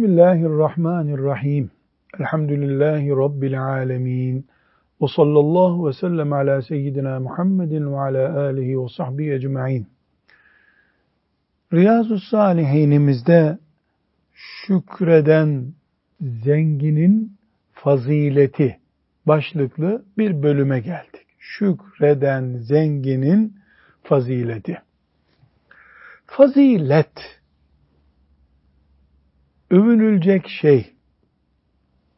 Bismillahirrahmanirrahim. Elhamdülillahi Rabbil alemin. Ve sallallahu ve sellem ala seyyidina Muhammedin ve ala alihi ve sahbihi ecma'in. Riyazu Salihinimizde şükreden zenginin fazileti başlıklı bir bölüme geldik. Şükreden zenginin fazileti. Fazilet övünülecek şey,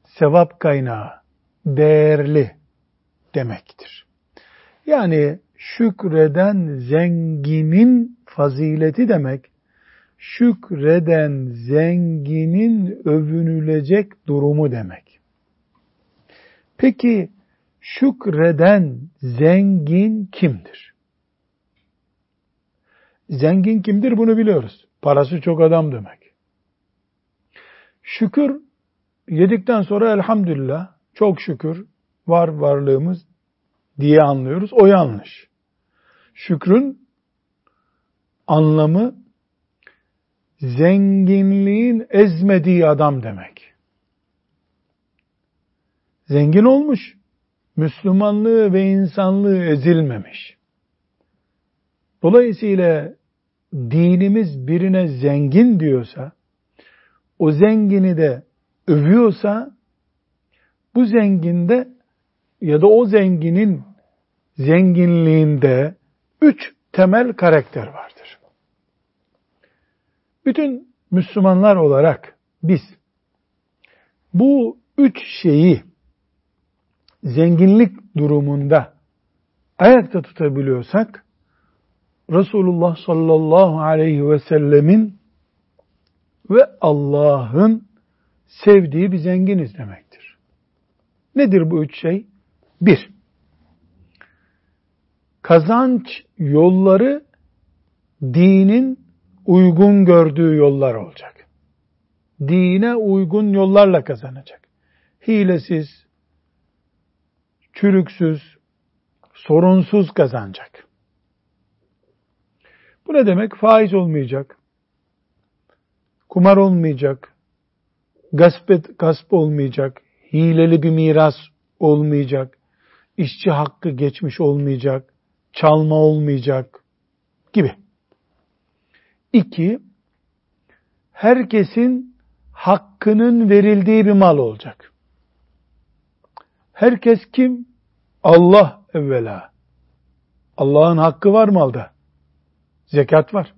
sevap kaynağı, değerli demektir. Yani şükreden zenginin fazileti demek, şükreden zenginin övünülecek durumu demek. Peki şükreden zengin kimdir? Zengin kimdir bunu biliyoruz. Parası çok adam demek. Şükür yedikten sonra elhamdülillah çok şükür var varlığımız diye anlıyoruz. O yanlış. Şükrün anlamı zenginliğin ezmediği adam demek. Zengin olmuş, Müslümanlığı ve insanlığı ezilmemiş. Dolayısıyla dinimiz birine zengin diyorsa, o zengini de övüyorsa bu zenginde ya da o zenginin zenginliğinde üç temel karakter vardır. Bütün Müslümanlar olarak biz bu üç şeyi zenginlik durumunda ayakta tutabiliyorsak Resulullah sallallahu aleyhi ve sellemin ve Allah'ın sevdiği bir zenginiz demektir. Nedir bu üç şey? Bir, kazanç yolları dinin uygun gördüğü yollar olacak. Dine uygun yollarla kazanacak. Hilesiz, çürüksüz, sorunsuz kazanacak. Bu ne demek? Faiz olmayacak, kumar olmayacak, gasp, gasp olmayacak, hileli bir miras olmayacak, işçi hakkı geçmiş olmayacak, çalma olmayacak gibi. İki, herkesin hakkının verildiği bir mal olacak. Herkes kim? Allah evvela. Allah'ın hakkı var malda. Zekat var.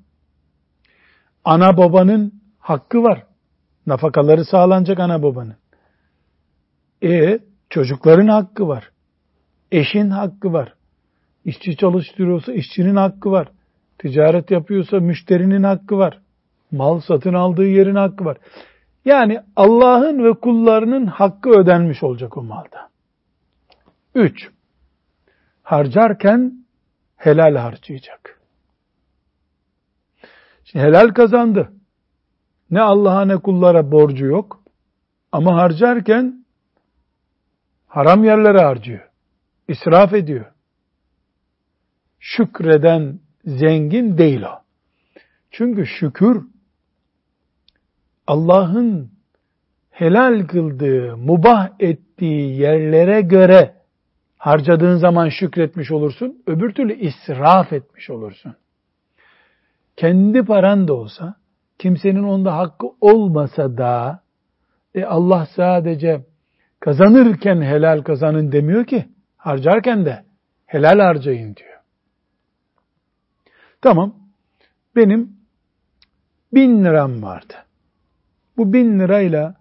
Ana babanın hakkı var. Nafakaları sağlanacak ana babanın. E çocukların hakkı var. Eşin hakkı var. İşçi çalıştırıyorsa işçinin hakkı var. Ticaret yapıyorsa müşterinin hakkı var. Mal satın aldığı yerin hakkı var. Yani Allah'ın ve kullarının hakkı ödenmiş olacak o malda. Üç, harcarken helal harcayacak. Şimdi helal kazandı. Ne Allah'a ne kullara borcu yok. Ama harcarken haram yerlere harcıyor. İsraf ediyor. Şükreden zengin değil o. Çünkü şükür Allah'ın helal kıldığı, mubah ettiği yerlere göre harcadığın zaman şükretmiş olursun. Öbür türlü israf etmiş olursun. Kendi paran da olsa kimsenin onda hakkı olmasa da e Allah sadece kazanırken helal kazanın demiyor ki harcarken de helal harcayın diyor. Tamam benim bin liram vardı. Bu bin lirayla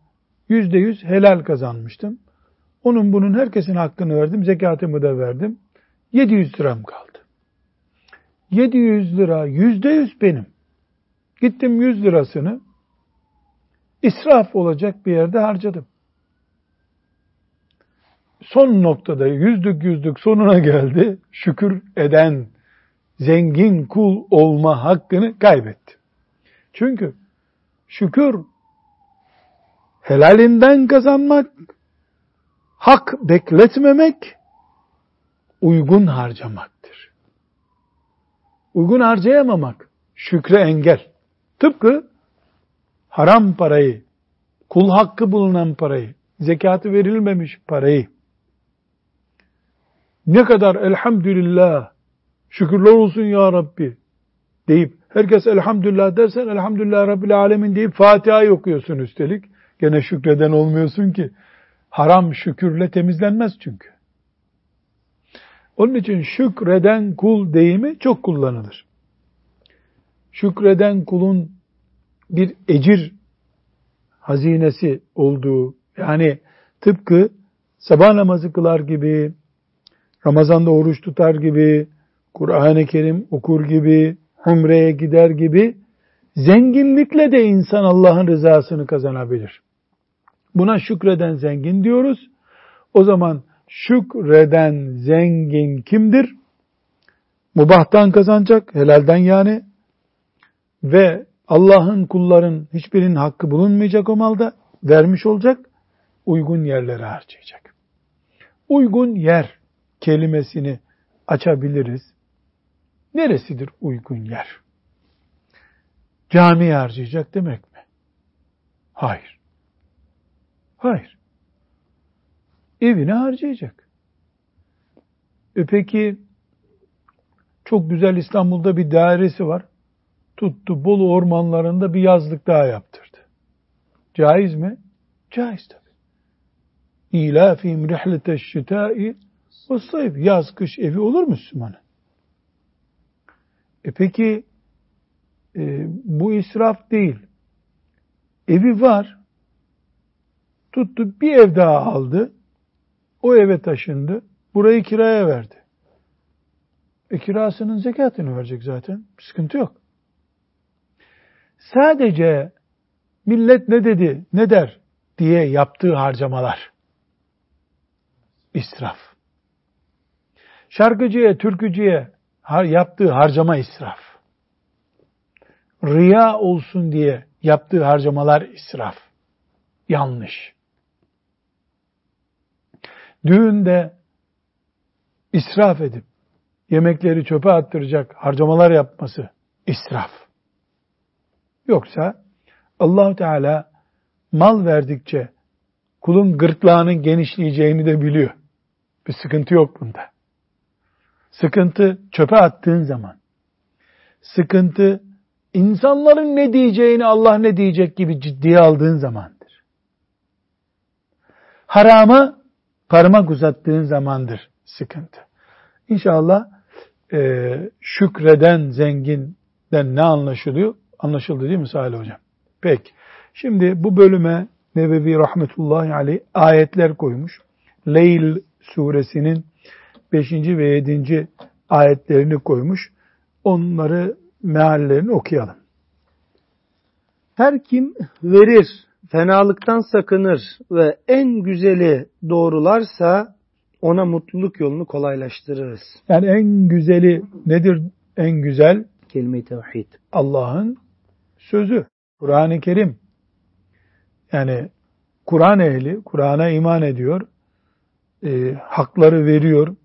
yüzde yüz helal kazanmıştım. Onun bunun herkesin hakkını verdim. Zekatımı da verdim. 700 liram kaldı. 700 lira yüzde yüz benim. Gittim 100 lirasını israf olacak bir yerde harcadım. Son noktada yüzdük yüzdük sonuna geldi. Şükür eden zengin kul olma hakkını kaybetti. Çünkü şükür helalinden kazanmak, hak bekletmemek, uygun harcamaktır. Uygun harcayamamak, şükre engel. Tıpkı haram parayı kul hakkı bulunan parayı, zekatı verilmemiş parayı, ne kadar elhamdülillah, şükürler olsun ya Rabbi deyip, herkes elhamdülillah dersen elhamdülillah Rabbil Alemin deyip Fatiha'yı okuyorsun üstelik. Gene şükreden olmuyorsun ki. Haram şükürle temizlenmez çünkü. Onun için şükreden kul deyimi çok kullanılır. Şükreden kulun bir ecir hazinesi olduğu, yani tıpkı sabah namazı kılar gibi, Ramazan'da oruç tutar gibi, Kur'an-ı Kerim okur gibi, umreye gider gibi, zenginlikle de insan Allah'ın rızasını kazanabilir. Buna şükreden zengin diyoruz. O zaman şükreden zengin kimdir? Mubahtan kazanacak, helalden yani. Ve Allah'ın kulların hiçbirinin hakkı bulunmayacak o malda, vermiş olacak, uygun yerlere harcayacak. Uygun yer kelimesini açabiliriz. Neresidir uygun yer? Cami harcayacak demek mi? Hayır. Hayır. Evine harcayacak. E peki çok güzel İstanbul'da bir dairesi var. Tuttu Bolu ormanlarında bir yazlık daha yaptırdı. Caiz mi? Caiz tabi. İlâfîm rihlete şitâi ve sayf. Yaz kış evi olur Müslümanın. E peki e, bu israf değil. Evi var. Tuttu bir ev daha aldı. O eve taşındı. Burayı kiraya verdi. E kirasının zekatını verecek zaten. Sıkıntı yok. Sadece millet ne dedi, ne der diye yaptığı harcamalar. israf. Şarkıcıya, türkücüye yaptığı harcama israf. Riya olsun diye yaptığı harcamalar israf. Yanlış. Düğünde israf edip yemekleri çöpe attıracak harcamalar yapması israf. Yoksa allah Teala mal verdikçe kulun gırtlağının genişleyeceğini de biliyor. Bir sıkıntı yok bunda. Sıkıntı çöpe attığın zaman, sıkıntı insanların ne diyeceğini Allah ne diyecek gibi ciddiye aldığın zamandır. Harama parmak uzattığın zamandır sıkıntı. İnşallah e, şükreden zenginden ne anlaşılıyor? Anlaşıldı değil mi Salih Hocam? Peki. Şimdi bu bölüme Nebevi Rahmetullahi Aleyh ayetler koymuş. Leyl suresinin 5. ve 7. ayetlerini koymuş. Onları meallerini okuyalım. Her kim verir, fenalıktan sakınır ve en güzeli doğrularsa ona mutluluk yolunu kolaylaştırırız. Yani en güzeli nedir en güzel? Kelime-i tevhid. Allah'ın sözü. Kur'an-ı Kerim. Yani Kur'an ehli, Kur'an'a iman ediyor, e, hakları veriyor,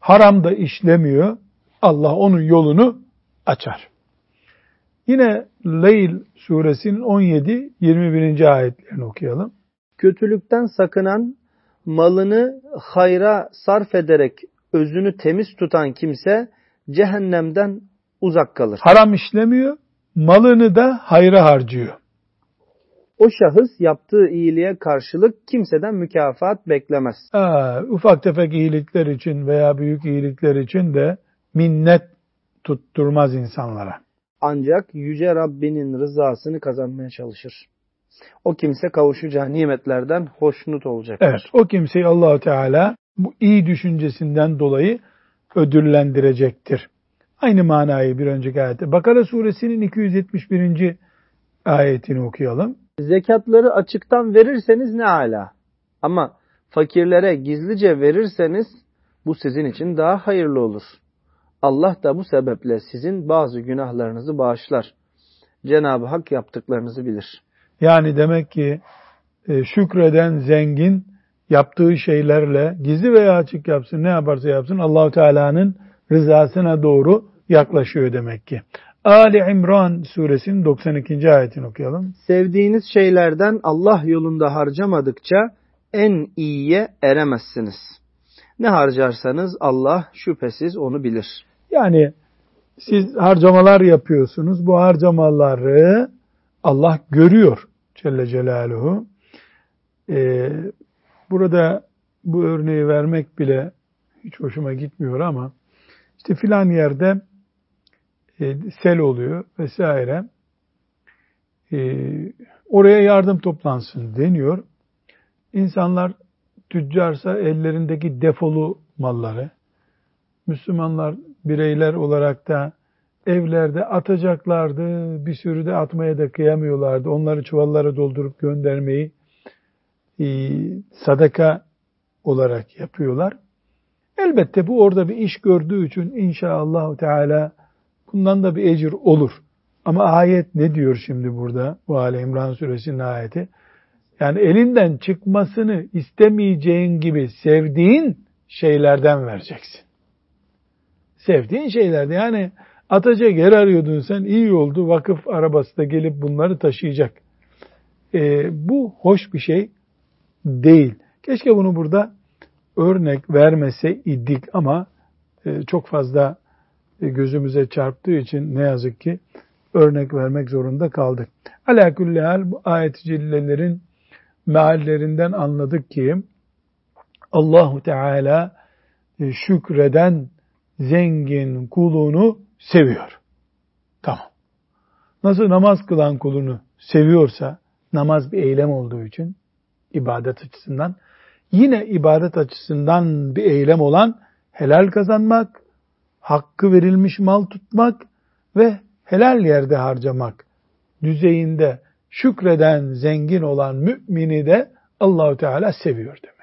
haramda işlemiyor, Allah onun yolunu açar. Yine Leyl suresinin 17-21. ayetlerini okuyalım. Kötülükten sakınan, malını hayra sarf ederek özünü temiz tutan kimse cehennemden uzak kalır. Haram işlemiyor, malını da hayra harcıyor. O şahıs yaptığı iyiliğe karşılık kimseden mükafat beklemez. Aa, ufak tefek iyilikler için veya büyük iyilikler için de minnet tutturmaz insanlara. Ancak Yüce Rabbinin rızasını kazanmaya çalışır. O kimse kavuşacağı nimetlerden hoşnut olacak. Evet, o kimseyi allah Teala bu iyi düşüncesinden dolayı ödüllendirecektir. Aynı manayı bir önceki ayette. Bakara suresinin 271. ayetini okuyalım. Zekatları açıktan verirseniz ne ala. Ama fakirlere gizlice verirseniz bu sizin için daha hayırlı olur. Allah da bu sebeple sizin bazı günahlarınızı bağışlar. Cenab-ı Hak yaptıklarınızı bilir. Yani demek ki e, şükreden zengin yaptığı şeylerle gizli veya açık yapsın ne yaparsa yapsın Allahu Teala'nın rızasına doğru yaklaşıyor demek ki. Ali İmran suresinin 92. ayetini okuyalım. Sevdiğiniz şeylerden Allah yolunda harcamadıkça en iyiye eremezsiniz. Ne harcarsanız Allah şüphesiz onu bilir. Yani siz harcamalar yapıyorsunuz. Bu harcamaları Allah görüyor Celle Celaluhu. Ee, burada bu örneği vermek bile hiç hoşuma gitmiyor ama işte filan yerde e, sel oluyor vesaire. E, oraya yardım toplansın deniyor. İnsanlar tüccarsa ellerindeki defolu malları, Müslümanlar bireyler olarak da evlerde atacaklardı, bir sürü de atmaya da kıyamıyorlardı. Onları çuvallara doldurup göndermeyi e, sadaka olarak yapıyorlar. Elbette bu orada bir iş gördüğü için inşallah Teala bundan da bir ecir olur. Ama ayet ne diyor şimdi burada? Bu Ali İmran suresinin ayeti. Yani elinden çıkmasını istemeyeceğin gibi sevdiğin şeylerden vereceksin. Sevdiğin şeylerde yani atacak yer arıyordun sen iyi oldu vakıf arabası da gelip bunları taşıyacak. Ee, bu hoş bir şey değil. Keşke bunu burada örnek vermese idik ama e, çok fazla e, gözümüze çarptığı için ne yazık ki örnek vermek zorunda kaldık. Ala hal bu ayet-i cellelerin meallerinden anladık ki Allahu Teala e, şükreden zengin kulunu seviyor. Tamam. Nasıl namaz kılan kulunu seviyorsa namaz bir eylem olduğu için ibadet açısından yine ibadet açısından bir eylem olan helal kazanmak, hakkı verilmiş mal tutmak ve helal yerde harcamak düzeyinde şükreden zengin olan mümini de Allahu Teala seviyor demek.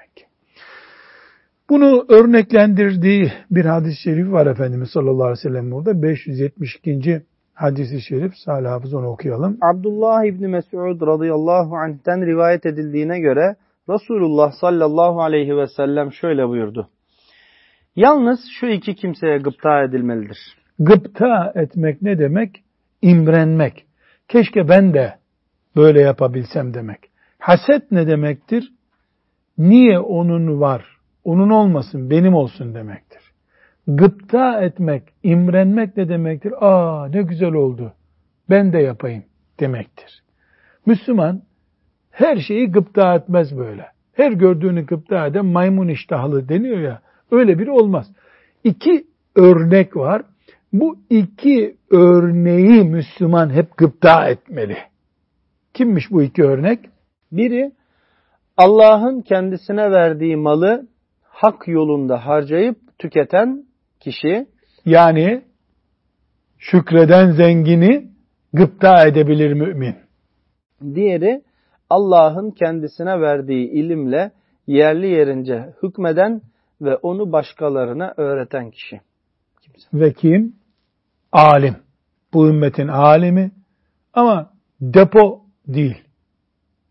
Bunu örneklendirdiği bir hadis-i şerif var Efendimiz sallallahu aleyhi ve sellem burada. 572. hadisi şerif. Salih Hafız onu okuyalım. Abdullah İbni Mes'ud radıyallahu anh'ten rivayet edildiğine göre Resulullah sallallahu aleyhi ve sellem şöyle buyurdu. Yalnız şu iki kimseye gıpta edilmelidir. Gıpta etmek ne demek? İmrenmek. Keşke ben de böyle yapabilsem demek. Haset ne demektir? Niye onun var? Onun olmasın, benim olsun demektir. Gıpta etmek, imrenmek ne demektir? Aa ne güzel oldu. Ben de yapayım demektir. Müslüman her şeyi gıpta etmez böyle. Her gördüğünü gıpta eden maymun iştahlı deniyor ya. Öyle biri olmaz. İki örnek var. Bu iki örneği Müslüman hep gıpta etmeli. Kimmiş bu iki örnek? Biri Allah'ın kendisine verdiği malı hak yolunda harcayıp tüketen kişi. Yani şükreden zengini gıpta edebilir mümin. Diğeri Allah'ın kendisine verdiği ilimle yerli yerince hükmeden ve onu başkalarına öğreten kişi. Kimse. Ve kim? Alim. Bu ümmetin alimi ama depo değil.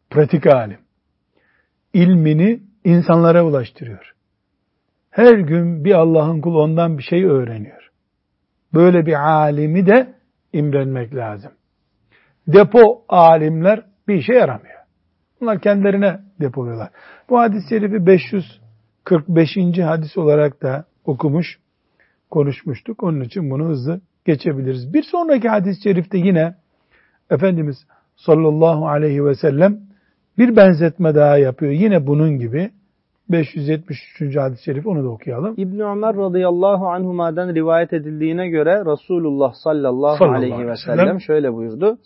Pratik alim. İlmini insanlara ulaştırıyor. Her gün bir Allah'ın kulu ondan bir şey öğreniyor. Böyle bir alimi de imrenmek lazım. Depo alimler bir işe yaramıyor. Bunlar kendilerine depoluyorlar. Bu hadis-i şerifi 545. hadis olarak da okumuş, konuşmuştuk. Onun için bunu hızlı geçebiliriz. Bir sonraki hadis-i şerifte yine Efendimiz sallallahu aleyhi ve sellem bir benzetme daha yapıyor. Yine bunun gibi 573. hadis-i şerif onu da okuyalım. İbn Ömer radıyallahu anhuma'dan rivayet edildiğine göre Resulullah sallallahu, sallallahu aleyhi ve sellem şöyle buyurdu.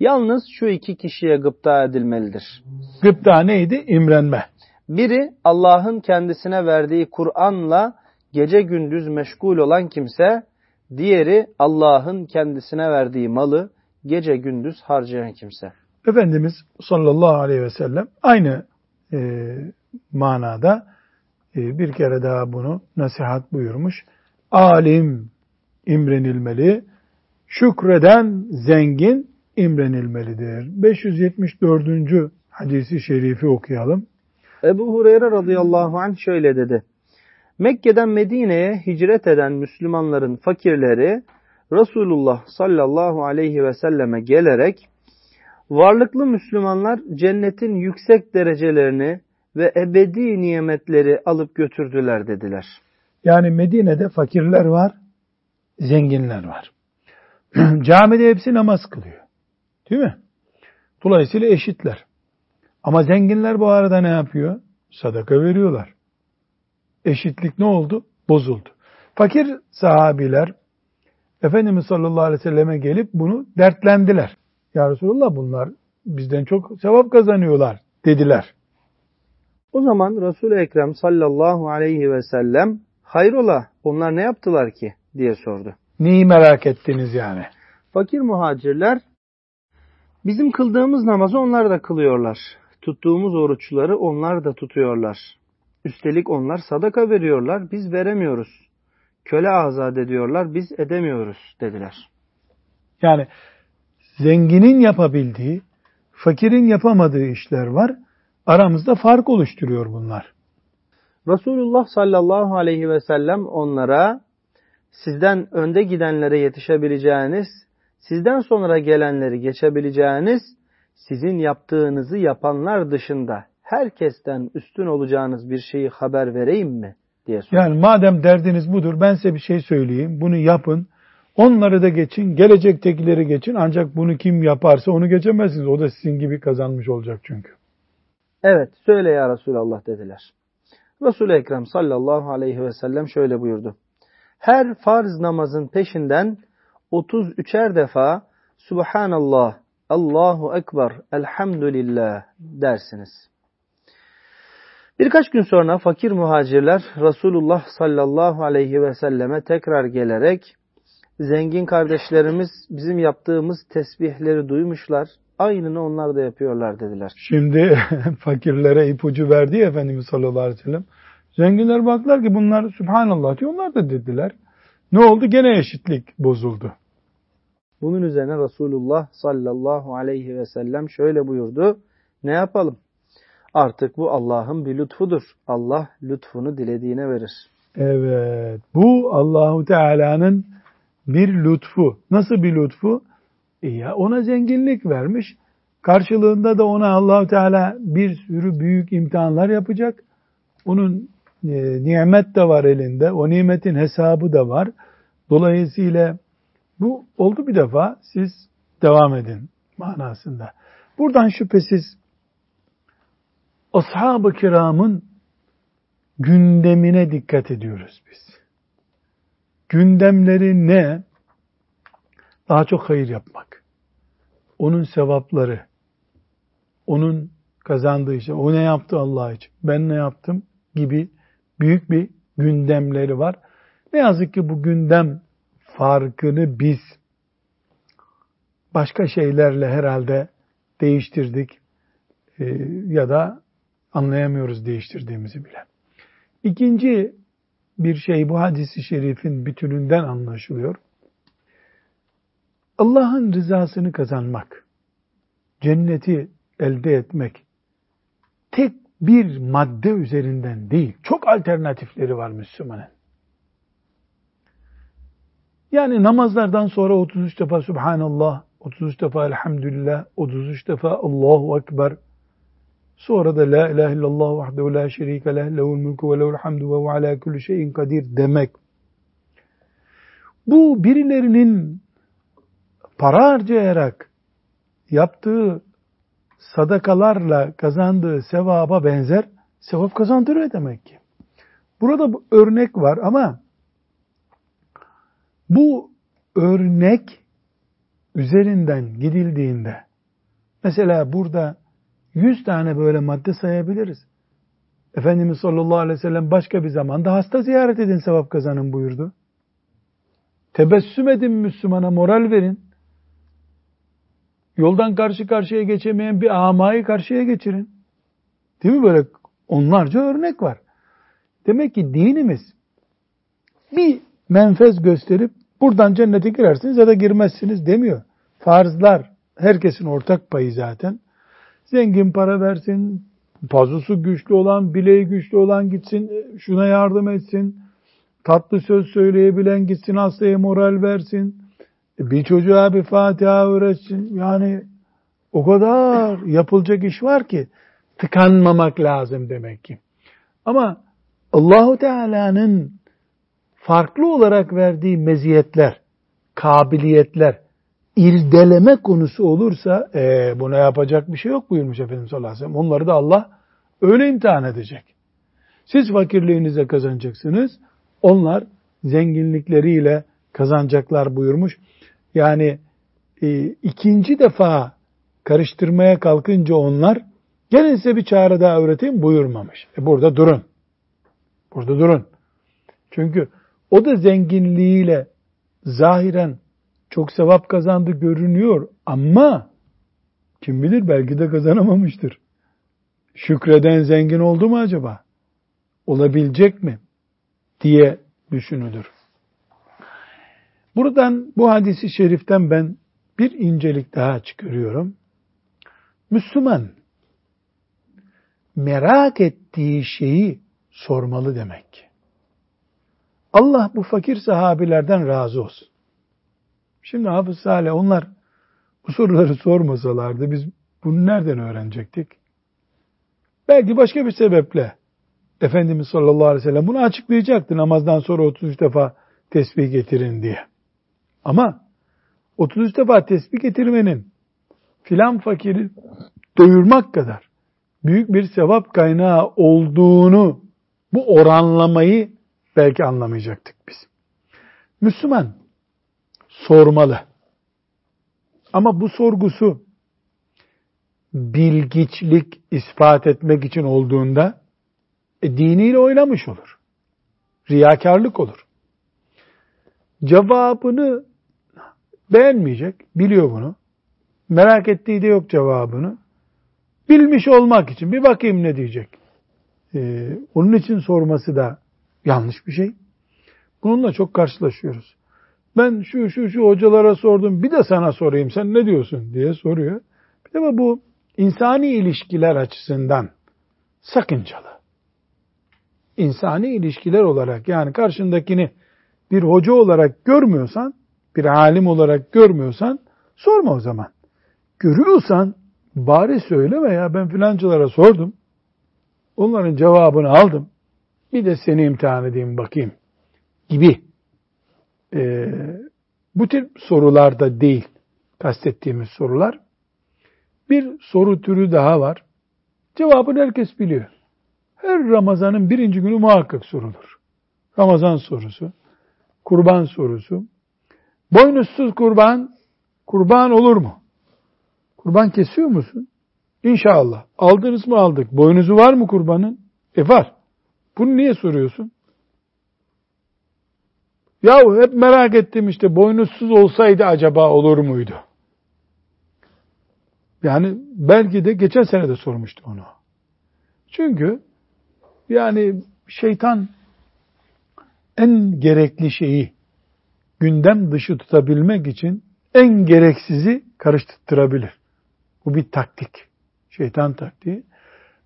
Yalnız şu iki kişiye gıpta edilmelidir. Gıpta neydi? İmrenme. Biri Allah'ın kendisine verdiği Kur'an'la gece gündüz meşgul olan kimse, diğeri Allah'ın kendisine verdiği malı gece gündüz harcayan kimse. Efendimiz sallallahu aleyhi ve sellem aynı e, manada e, bir kere daha bunu nasihat buyurmuş. Alim imrenilmeli, şükreden zengin imrenilmelidir. 574. hadisi şerifi okuyalım. Ebu Hureyre radıyallahu anh şöyle dedi. Mekke'den Medine'ye hicret eden Müslümanların fakirleri Resulullah sallallahu aleyhi ve selleme gelerek varlıklı Müslümanlar cennetin yüksek derecelerini ve ebedi nimetleri alıp götürdüler dediler. Yani Medine'de fakirler var, zenginler var. Camide hepsi namaz kılıyor. Değil mi? Dolayısıyla eşitler. Ama zenginler bu arada ne yapıyor? Sadaka veriyorlar. Eşitlik ne oldu? Bozuldu. Fakir sahabiler Efendimiz sallallahu aleyhi ve selleme gelip bunu dertlendiler. Ya Resulallah bunlar bizden çok sevap kazanıyorlar dediler. O zaman Resul-i Ekrem sallallahu aleyhi ve sellem hayrola onlar ne yaptılar ki diye sordu. Neyi merak ettiniz yani? Fakir muhacirler bizim kıldığımız namazı onlar da kılıyorlar. Tuttuğumuz oruçları onlar da tutuyorlar. Üstelik onlar sadaka veriyorlar, biz veremiyoruz. Köle azat ediyorlar, biz edemiyoruz dediler. Yani zenginin yapabildiği, fakirin yapamadığı işler var. Aramızda fark oluşturuyor bunlar. Resulullah sallallahu aleyhi ve sellem onlara sizden önde gidenlere yetişebileceğiniz, sizden sonra gelenleri geçebileceğiniz, sizin yaptığınızı yapanlar dışında herkesten üstün olacağınız bir şeyi haber vereyim mi? diye sordu. Yani madem derdiniz budur ben size bir şey söyleyeyim. Bunu yapın. Onları da geçin. Gelecektekileri geçin. Ancak bunu kim yaparsa onu geçemezsiniz. O da sizin gibi kazanmış olacak çünkü. Evet söyle ya Resulallah dediler. Resul-i Ekrem sallallahu aleyhi ve sellem şöyle buyurdu. Her farz namazın peşinden 33'er defa Subhanallah, Allahu Ekber, Elhamdülillah dersiniz. Birkaç gün sonra fakir muhacirler Resulullah sallallahu aleyhi ve selleme tekrar gelerek zengin kardeşlerimiz bizim yaptığımız tesbihleri duymuşlar. Aynını onlar da yapıyorlar dediler. Şimdi fakirlere ipucu verdi Efendimiz sallallahu aleyhi ve sellem. Zenginler baktılar ki bunlar Subhanallah diyor. Onlar da dediler. Ne oldu? Gene eşitlik bozuldu. Bunun üzerine Resulullah sallallahu aleyhi ve sellem şöyle buyurdu. Ne yapalım? Artık bu Allah'ın bir lütfudur. Allah lütfunu dilediğine verir. Evet. Bu Allahu Teala'nın bir lütfu. Nasıl bir lütfu? E ya ona zenginlik vermiş. Karşılığında da ona Allahu Teala bir sürü büyük imtihanlar yapacak. Onun e, nimet de var elinde. O nimetin hesabı da var. Dolayısıyla bu oldu bir defa. Siz devam edin manasında. Buradan şüphesiz ashab-ı kiramın gündemine dikkat ediyoruz biz. Gündemleri ne? Daha çok hayır yapmak. Onun sevapları, onun kazandığı işte, o ne yaptı Allah için, ben ne yaptım gibi büyük bir gündemleri var. Ne yazık ki bu gündem farkını biz başka şeylerle herhalde değiştirdik ee, ya da anlayamıyoruz değiştirdiğimizi bile. İkinci bir şey bu hadisi şerifin bütününden anlaşılıyor. Allah'ın rızasını kazanmak, cenneti elde etmek tek bir madde üzerinden değil, çok alternatifleri var Müslümanın. Yani namazlardan sonra 33 defa Subhanallah, 33 defa Elhamdülillah, 33 defa Allahu Ekber, sonra da La ilahe illallah vahdehu la şerike leh, lehul mulku ve lehul hamdu ve ala kulli şeyin kadir demek. Bu birilerinin para harcayarak yaptığı sadakalarla kazandığı sevaba benzer sevap kazandırıyor demek ki. Burada bu örnek var ama bu örnek üzerinden gidildiğinde mesela burada 100 tane böyle madde sayabiliriz. Efendimiz sallallahu aleyhi ve sellem başka bir zamanda hasta ziyaret edin sevap kazanın buyurdu. Tebessüm edin Müslümana moral verin. Yoldan karşı karşıya geçemeyen bir amayı karşıya geçirin. Değil mi böyle onlarca örnek var. Demek ki dinimiz bir menfez gösterip buradan cennete girersiniz ya da girmezsiniz demiyor. Farzlar herkesin ortak payı zaten. Zengin para versin, pazusu güçlü olan, bileği güçlü olan gitsin, şuna yardım etsin. Tatlı söz söyleyebilen gitsin hastaya moral versin. Bir çocuğa bir Fatiha öğretsin. Yani o kadar yapılacak iş var ki tıkanmamak lazım demek ki. Ama Allahu Teala'nın farklı olarak verdiği meziyetler, kabiliyetler, irdeleme konusu olursa e, buna yapacak bir şey yok buyurmuş Efendimiz sallallahu aleyhi ve sellem. Onları da Allah öyle imtihan edecek. Siz fakirliğinize kazanacaksınız. Onlar zenginlikleriyle kazanacaklar buyurmuş. Yani e, ikinci defa karıştırmaya kalkınca onlar gelin size bir çare daha öğreteyim buyurmamış. E burada durun. Burada durun. Çünkü o da zenginliğiyle zahiren çok sevap kazandı görünüyor ama kim bilir belki de kazanamamıştır. Şükreden zengin oldu mu acaba? Olabilecek mi? diye düşünülür. Buradan bu hadisi şeriften ben bir incelik daha çıkarıyorum. Müslüman merak ettiği şeyi sormalı demek. Allah bu fakir sahabilerden razı olsun. Şimdi Hafız Salih onlar bu soruları sormasalardı biz bunu nereden öğrenecektik? Belki başka bir sebeple Efendimiz sallallahu aleyhi ve sellem bunu açıklayacaktı namazdan sonra 33 defa tesbih getirin diye. Ama 33 defa tesbih getirmenin filan fakiri doyurmak kadar büyük bir sevap kaynağı olduğunu bu oranlamayı belki anlamayacaktık biz. Müslüman sormalı. Ama bu sorgusu bilgiçlik ispat etmek için olduğunda e, diniyle oynamış olur. Riyakarlık olur. Cevabını beğenmeyecek, biliyor bunu. Merak ettiği de yok cevabını. Bilmiş olmak için bir bakayım ne diyecek. Ee, onun için sorması da yanlış bir şey. Bununla çok karşılaşıyoruz. Ben şu şu şu hocalara sordum bir de sana sorayım sen ne diyorsun diye soruyor. Bir de bu insani ilişkiler açısından sakıncalı. İnsani ilişkiler olarak yani karşındakini bir hoca olarak görmüyorsan, bir alim olarak görmüyorsan sorma o zaman. Görüyorsan bari söyleme ya ben filancılara sordum. Onların cevabını aldım. Bir de seni imtihan edeyim bakayım gibi. Ee, bu tür sorularda değil kastettiğimiz sorular. Bir soru türü daha var. Cevabını herkes biliyor. Her Ramazan'ın birinci günü muhakkak sorulur. Ramazan sorusu, kurban sorusu. Boynuzsuz kurban, kurban olur mu? Kurban kesiyor musun? İnşallah. Aldınız mı aldık. Boynuzu var mı kurbanın? E var. Bunu niye soruyorsun? Yahu hep merak ettim işte boynuzsuz olsaydı acaba olur muydu? Yani belki de geçen sene de sormuştu onu. Çünkü yani şeytan en gerekli şeyi gündem dışı tutabilmek için en gereksizi karıştırabilir. Bu bir taktik. Şeytan taktiği.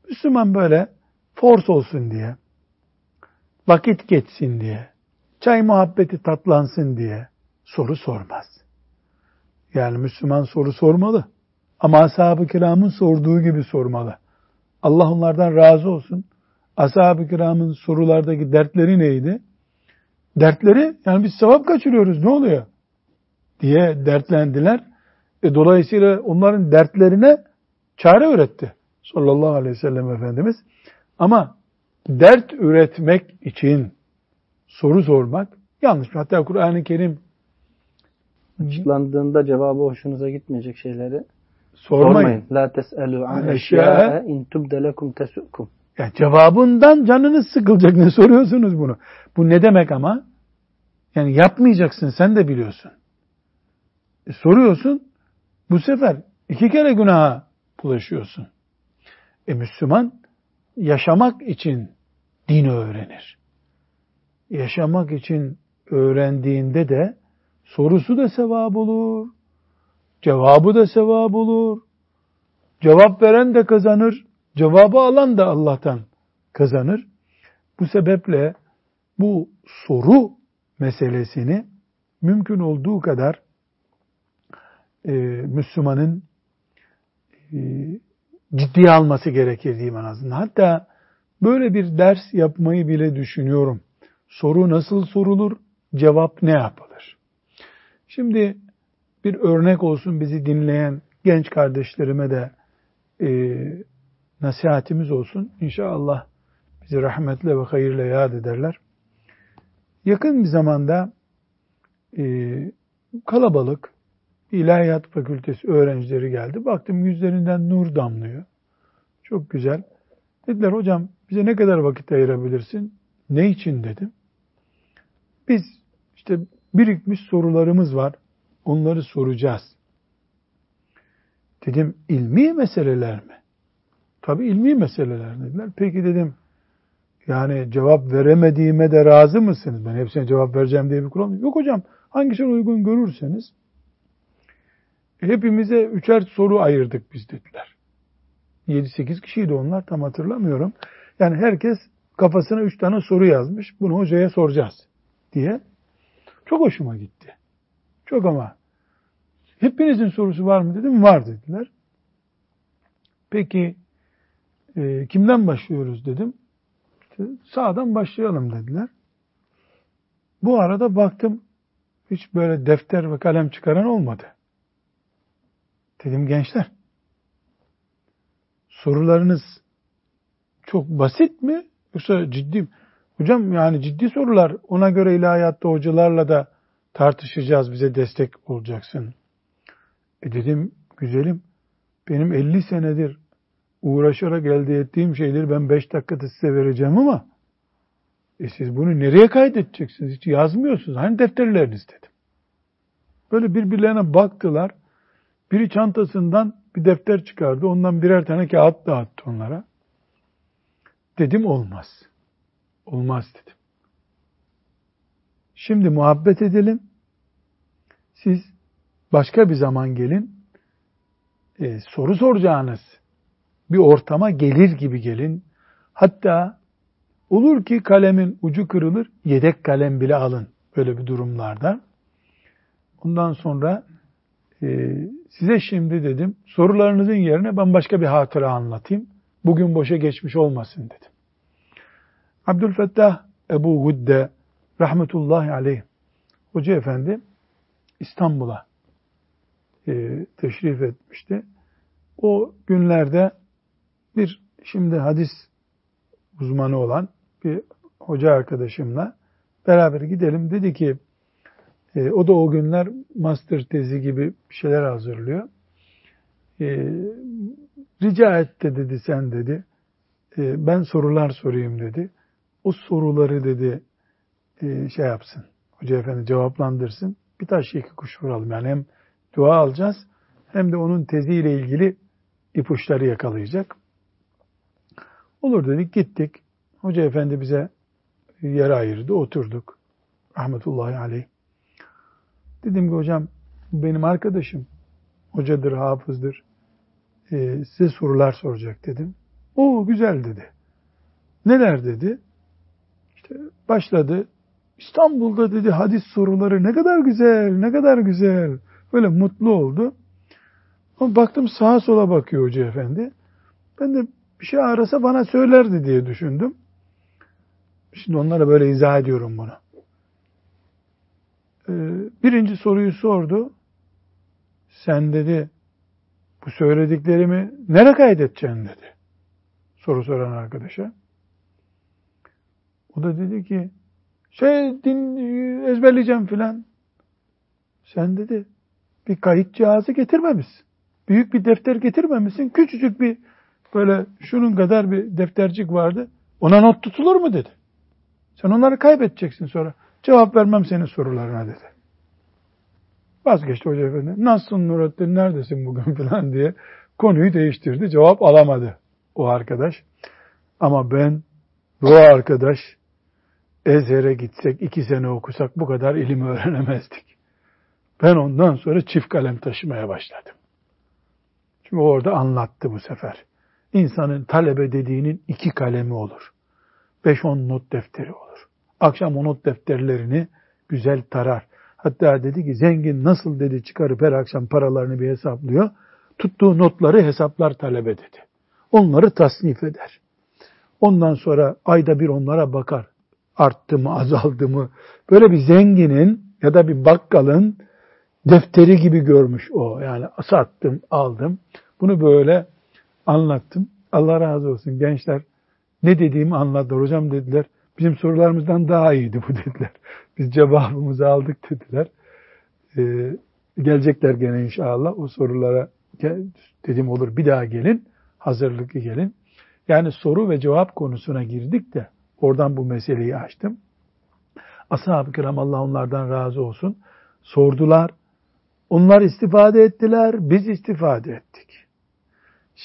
Müslüman böyle force olsun diye, vakit geçsin diye, çay muhabbeti tatlansın diye soru sormaz. Yani Müslüman soru sormalı. Ama ashab-ı kiramın sorduğu gibi sormalı. Allah onlardan razı olsun. Ashab-ı kiramın sorulardaki dertleri neydi? Dertleri, yani biz sevap kaçırıyoruz, ne oluyor? Diye dertlendiler. E, dolayısıyla onların dertlerine çare üretti. Sallallahu aleyhi ve sellem Efendimiz. Ama dert üretmek için soru sormak yanlış. Hatta Kur'an-ı Kerim açıklandığında cevabı hoşunuza gitmeyecek şeyleri sormayın. sormayın. La tes'elu an eşya'e in tubdelekum tesukum. Yani cevabından canınız sıkılacak. Ne soruyorsunuz bunu? Bu ne demek ama? Yani yapmayacaksın sen de biliyorsun. E, soruyorsun bu sefer iki kere günaha bulaşıyorsun. E Müslüman yaşamak için din öğrenir. Yaşamak için öğrendiğinde de sorusu da sevap olur. Cevabı da sevap olur. Cevap veren de kazanır. Cevabı alan da Allah'tan kazanır. Bu sebeple bu soru meselesini mümkün olduğu kadar e, Müslümanın e, ciddiye alması gerekir diyeyim en azından. Hatta böyle bir ders yapmayı bile düşünüyorum. Soru nasıl sorulur, cevap ne yapılır? Şimdi bir örnek olsun bizi dinleyen genç kardeşlerime de e, nasihatimiz olsun. İnşallah bizi rahmetle ve hayırla yad ederler. Yakın bir zamanda e, kalabalık ilahiyat fakültesi öğrencileri geldi. Baktım yüzlerinden nur damlıyor. Çok güzel. Dediler hocam bize ne kadar vakit ayırabilirsin? Ne için dedim. Biz işte birikmiş sorularımız var. Onları soracağız. Dedim ilmi meseleler mi? Tabii ilmi meseleler dediler. Peki dedim yani cevap veremediğime de razı mısınız? Ben hepsine cevap vereceğim diye bir kural yok. hocam hangisini uygun görürseniz hepimize üçer soru ayırdık biz dediler. 7-8 kişiydi onlar tam hatırlamıyorum. Yani herkes kafasına üç tane soru yazmış. Bunu hocaya soracağız diye. Çok hoşuma gitti. Çok ama. Hepinizin sorusu var mı dedim. Var dediler. Peki e, kimden başlıyoruz dedim. İşte sağdan başlayalım dediler. Bu arada baktım hiç böyle defter ve kalem çıkaran olmadı. Dedim gençler sorularınız çok basit mi yoksa ciddi mi? Hocam yani ciddi sorular ona göre ilahiyatta hocalarla da tartışacağız bize destek olacaksın. E dedim güzelim benim 50 senedir uğraşarak elde ettiğim şeyleri ben 5 dakikada size vereceğim ama e siz bunu nereye kaydedeceksiniz? Hiç yazmıyorsunuz. Hani defterleriniz dedim. Böyle birbirlerine baktılar. Biri çantasından bir defter çıkardı. Ondan birer tane kağıt dağıttı onlara. Dedim olmaz. Olmaz dedim. Şimdi muhabbet edelim. Siz başka bir zaman gelin. E, soru soracağınız bir ortama gelir gibi gelin. Hatta olur ki kalemin ucu kırılır, yedek kalem bile alın böyle bir durumlarda. Ondan sonra e, size şimdi dedim sorularınızın yerine ben başka bir hatıra anlatayım. Bugün boşa geçmiş olmasın dedim. Abdülfettah Ebu Hudde rahmetullahi aleyh Hoca Efendi İstanbul'a e, teşrif etmişti. O günlerde bir şimdi hadis uzmanı olan bir hoca arkadaşımla beraber gidelim. Dedi ki e, o da o günler master tezi gibi bir şeyler hazırlıyor. E, rica et de dedi sen dedi. E, ben sorular sorayım dedi. O soruları dedi e, şey yapsın. Hoca efendi cevaplandırsın. Bir taş iki kuş vuralım. Yani hem dua alacağız hem de onun teziyle ilgili ipuçları yakalayacak. Olur dedik gittik. Hoca efendi bize yer ayırdı. Oturduk. Rahmetullahi aleyh. Dedim ki hocam benim arkadaşım. Hocadır, hafızdır. Ee, size sorular soracak dedim. O güzel dedi. Neler dedi? İşte başladı. İstanbul'da dedi hadis soruları ne kadar güzel, ne kadar güzel. Böyle mutlu oldu. Ama baktım sağa sola bakıyor hoca efendi. Ben de bir şey arasa bana söylerdi diye düşündüm. Şimdi onlara böyle izah ediyorum bunu. Ee, birinci soruyu sordu. Sen dedi bu söylediklerimi nereye kaydedeceksin dedi. Soru soran arkadaşa. O da dedi ki şey din ezberleyeceğim filan. Sen dedi bir kayıt cihazı getirmemişsin. Büyük bir defter getirmemişsin. Küçücük bir böyle şunun kadar bir deftercik vardı. Ona not tutulur mu dedi. Sen onları kaybedeceksin sonra. Cevap vermem senin sorularına dedi. Vazgeçti hoca efendi. Nasılsın Nurattin neredesin bugün falan diye konuyu değiştirdi. Cevap alamadı o arkadaş. Ama ben bu arkadaş Ezher'e gitsek iki sene okusak bu kadar ilim öğrenemezdik. Ben ondan sonra çift kalem taşımaya başladım. Çünkü orada anlattı bu sefer. İnsanın talebe dediğinin iki kalemi olur. Beş on not defteri olur. Akşam o not defterlerini güzel tarar. Hatta dedi ki zengin nasıl dedi çıkarıp her akşam paralarını bir hesaplıyor. Tuttuğu notları hesaplar talebe dedi. Onları tasnif eder. Ondan sonra ayda bir onlara bakar. Arttı mı, azaldı mı? Böyle bir zenginin ya da bir bakkalın defteri gibi görmüş o. Yani sattım, aldım. Bunu böyle anlattım. Allah razı olsun gençler ne dediğimi anladılar. Hocam dediler bizim sorularımızdan daha iyiydi bu dediler. Biz cevabımızı aldık dediler. Ee, gelecekler gene inşallah o sorulara dedim olur bir daha gelin. Hazırlıklı gelin. Yani soru ve cevap konusuna girdik de oradan bu meseleyi açtım. Ashab-ı kiram Allah onlardan razı olsun. Sordular. Onlar istifade ettiler. Biz istifade ettik.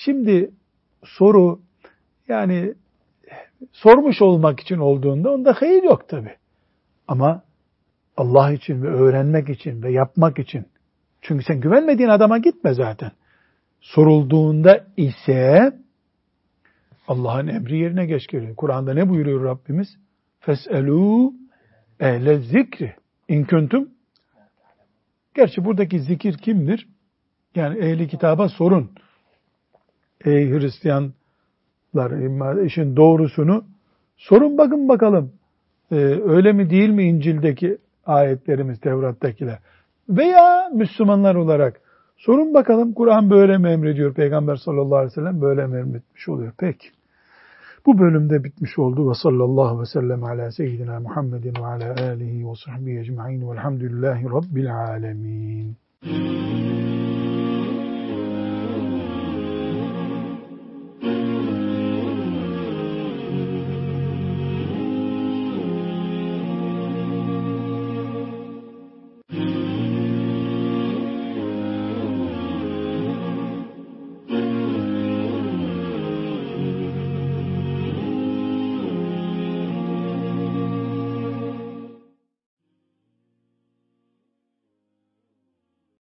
Şimdi soru yani sormuş olmak için olduğunda onda hayır yok tabi. Ama Allah için ve öğrenmek için ve yapmak için. Çünkü sen güvenmediğin adama gitme zaten. Sorulduğunda ise Allah'ın emri yerine geç geliyor. Kur'an'da ne buyuruyor Rabbimiz? Fes'elû ehle zikri in kuntum Gerçi buradaki zikir kimdir? Yani ehli kitaba sorun. Ey Hristiyanlar işin doğrusunu sorun bakın bakalım. Ee, öyle mi değil mi İncil'deki ayetlerimiz, Tevrat'takiler? Veya Müslümanlar olarak sorun bakalım Kur'an böyle mi emrediyor? Peygamber sallallahu aleyhi ve sellem böyle mi emretmiş oluyor? Peki. Bu bölümde bitmiş oldu. Ve sallallahu ve sellem ala seyyidina Muhammedin ve ala alihi ve sahbihi ecma'in velhamdülillahi rabbil alemin.